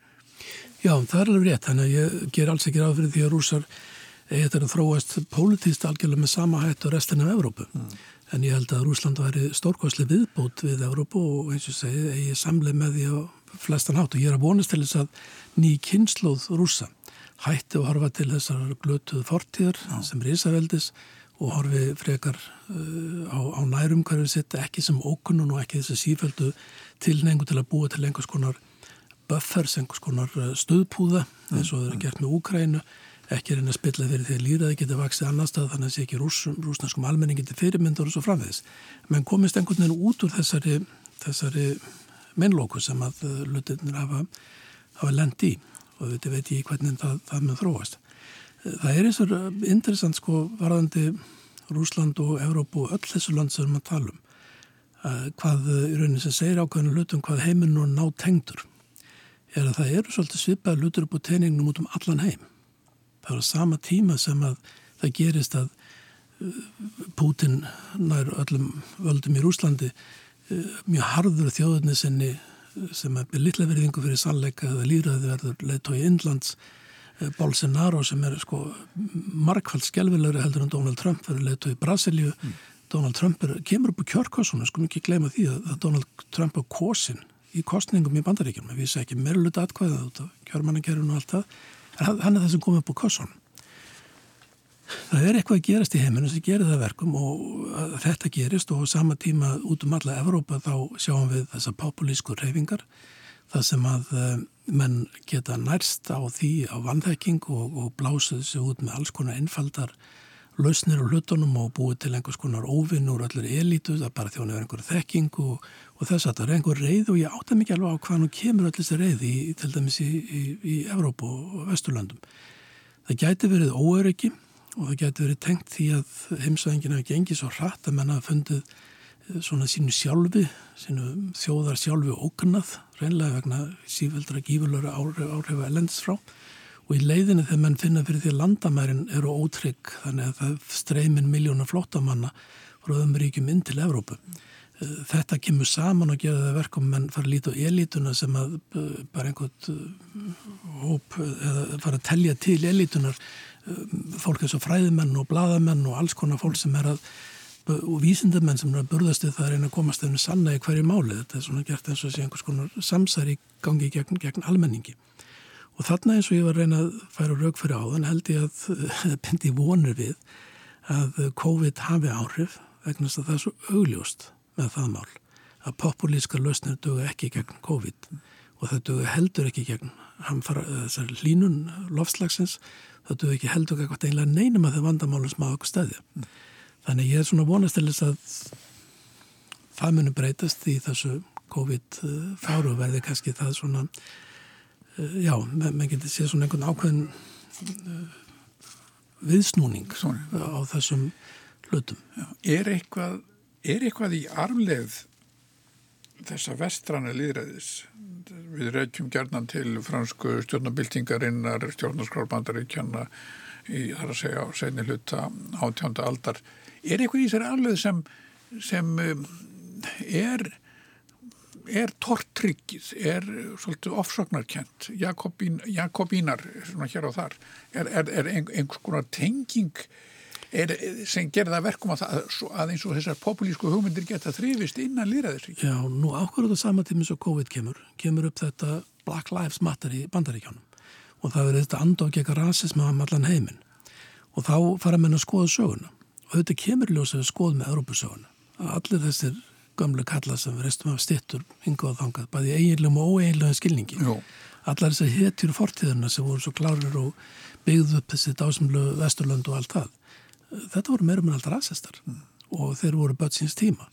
Já, það er alveg rétt, þannig að ég ger alls ekki ráð fyrir því að rúsar þetta að þróast pólitíst algjörlega með sama hætt og restin af Evrópu. Mm. En ég held að Rúsland væri stórkvæsli viðbót við Evrópu og eins og segi, eigi samleið með því á flestan hátt og ég er að vonast til þess að ný kynnslóð rúsa hætti að horfa til þessar glötuð fortíðar Já. sem er Ísaveldis og horfi frekar uh, á, á nærumhverfið sitt ekki sem ókunnun og ekki þessi sífældu tilnengu til að búa til einhvers konar buffers, einhvers konar uh, stöðpúða eins og það er gert með Úkrænu ekki reyna að spilla fyrir því að líraði geti vaksið annar stað þannig að sé ekki rúsum, rúsnarskum almenning geti fyrirmyndur og svo framvegis. Menn komist einhvern veginn út úr þessari þessari mennlóku sem að uh, lutinir hafa, hafa lend í. Og þetta veit ég hvernig það, það með þróast Það er eins og interessant sko varðandi Rúsland og Evrópu og öll þessu land sem við talum hvað í rauninni sem segir ákveðinu hlutum hvað heiminn og ná tengdur er að það eru svolítið svipaði hlutur upp á teiningnum út um allan heim. Það er á sama tíma sem að það gerist að uh, Putin nær öllum völdum í Rúslandi uh, mjög harður þjóðunni sinni sem er litla veriðingu fyrir sannleika eða líraði verður leiðtói Indlands Eh, Bolsonaro sem er sko markvælt skjálfilegri heldur en Donald Trump verður leiðt í Brasilíu. Mm. Donald Trump er, kemur upp á kjörkossunum sko mikið gleyma því að, að Donald Trump er kosin í kostningum í bandaríkjum við vissi ekki meirlut atkvæða út af kjörmannakerfinu og allt það. En hann er það sem kom upp á kossunum. Það er eitthvað að gerast í heiminu sem gerir það verkum og þetta gerist og á sama tíma út um alla Evrópa þá sjáum við þessa populísku reyfingar það sem að eh, menn geta nærst á því á vandhekking og, og blásuð sér út með alls konar einfaldar lausnir á hlutunum og búið til einhvers konar óvinn úr allir elítu, það bara þjónu er einhver þekking og, og þess að það er einhver reið og ég átta mikið alveg á hvað nú kemur allir þessi reið í, til dæmis í, í, í Evrópu og Vesturlandum. Það gæti verið óöryggi og það gæti verið tengt því að heimsvæðingin hafi gengið svo hratt að menna fundið eh, svona sínu sjálfi, sínu þjóðar sjálfi ógnað, reynlega vegna sífældra gífurlöru áhrifa elendis frá og í leiðinu þegar menn finna fyrir því að landamærin eru ótrygg þannig að það streymin miljónar flottamanna frá öðum ríkjum inn til Evrópu. Eh, þetta kemur saman og gera það verkum menn fara að líta á elítuna sem að eh, bara einhvern eh, hóp eða fara að telja til elítunar fólk eins og fræðimenn og bladamenn og alls konar fólk sem er að og vísindamenn sem er að burðast það er einn að komast þeim sanna í hverju máli. Þetta er svona gert eins og sé einhvers konar samsæri gangi gegn, gegn almenningi. Og þarna eins og ég var að reyna að færa rauk fyrir áðan held ég að bindi vonir við að COVID hafi áhrif vegna að það er svo augljóst með það mál að populíska lausnir dögu ekki gegn COVID. Og það dögu heldur ekki gegn þessar línun lofslagsins, það dögu ekki heldur ekki einlega neinum að það vandamálum á okkur stæði. Þannig ég er svona vonast til þess að það munum breytast í þessu COVID fáru verði kannski það svona Eh, já, maður getur séð svona einhvern ákveðin uh, viðsnúning Svona. á þessum hlutum. Er, eitthvað, er eitthvað í armleið þessa vestrana líðræðis? Við reykjum gerðnan til fransku stjórnabildingarinnar, stjórnarskálbandaríkjana í þar að segja á segni hluta átjánda aldar. Er eitthvað í þessari armleið sem, sem um, er er tortryggið, er svolítið ofsóknarkent, Jakobín, Jakobínar svona hér og þar, er, er, er einhvers konar tenging er, sem gerða verkum að, að eins og þessar populísku hugmyndir geta þrifist innan lýraðisvík. Já, nú ákveður þetta sama tíma sem COVID kemur, kemur upp þetta Black Lives Matter í bandaríkjónum og það verður þetta andók ekki rasism af allan heiminn og þá fara menn að skoða söguna og þetta kemur ljósið að skoða með Európusöguna. Allir þessir gamlu kalla sem við restum af stittur hingað og þangað, bæði eiginlegum og óeiginlegum skilningi. Jó. Allar þess að hetjur fortíðuna sem voru svo klárir og byggðu upp þessi dásamlu vesturlönd og allt það. Þetta voru meira með allt rasistar mm. og þeir voru börn síns tíma.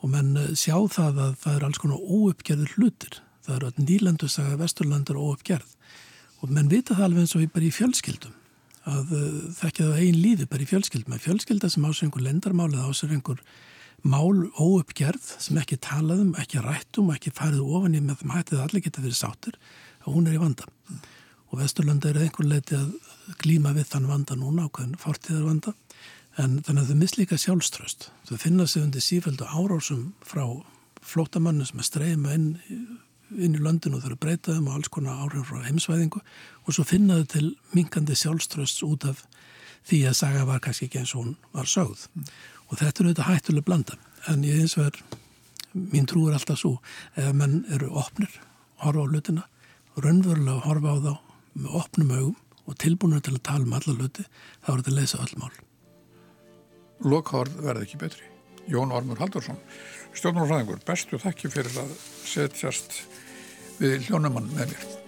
Og menn eh, sjá það að það er alls konar óuppgerður hlutir. Það eru að nýlandu saga vesturlönd er óuppgerð. Og menn vita það alveg eins og við bara í fjölskyldum að uh, þekkja það einn lífi bara í fjölskyldum. Fjölskylda sem ásur einhver lendarmálið ásur einhver mál óuppgerð sem ekki talaðum, ekki rættum, ekki farið ofan í með þeim hættið að allir geta verið sátur og hún er í vanda. Mm. Og Vesturlanda er einhver leiti að glíma við þann vanda núna ákveðin fórtíðar vanda en þannig að þau mislíka sjálfströst. Þau finna sig undir sífældu árásum frá flótamannu sem er streyma inn, inn í löndinu og þau eru breytaðum og alls konar áhrif frá heimsvæðingu og svo finna þau til minkandi sjálfströst út af því að saga var kannski ekki eins og hún var sögð. Mm. Og þetta er auðvitað hættulega blanda. En ég eins og er, mín trú er alltaf svo ef menn eru opnir horfa á hlutina, raunverulega horfa á þá með opnum augum og tilbúinur til að tala um alla hluti þá er þetta að leysa öll mál. Lokhárð verði ekki betri. Jón Ormur Haldursson stjórnur ræðingur, bestu þakki fyrir að setjast við hljónumann með mér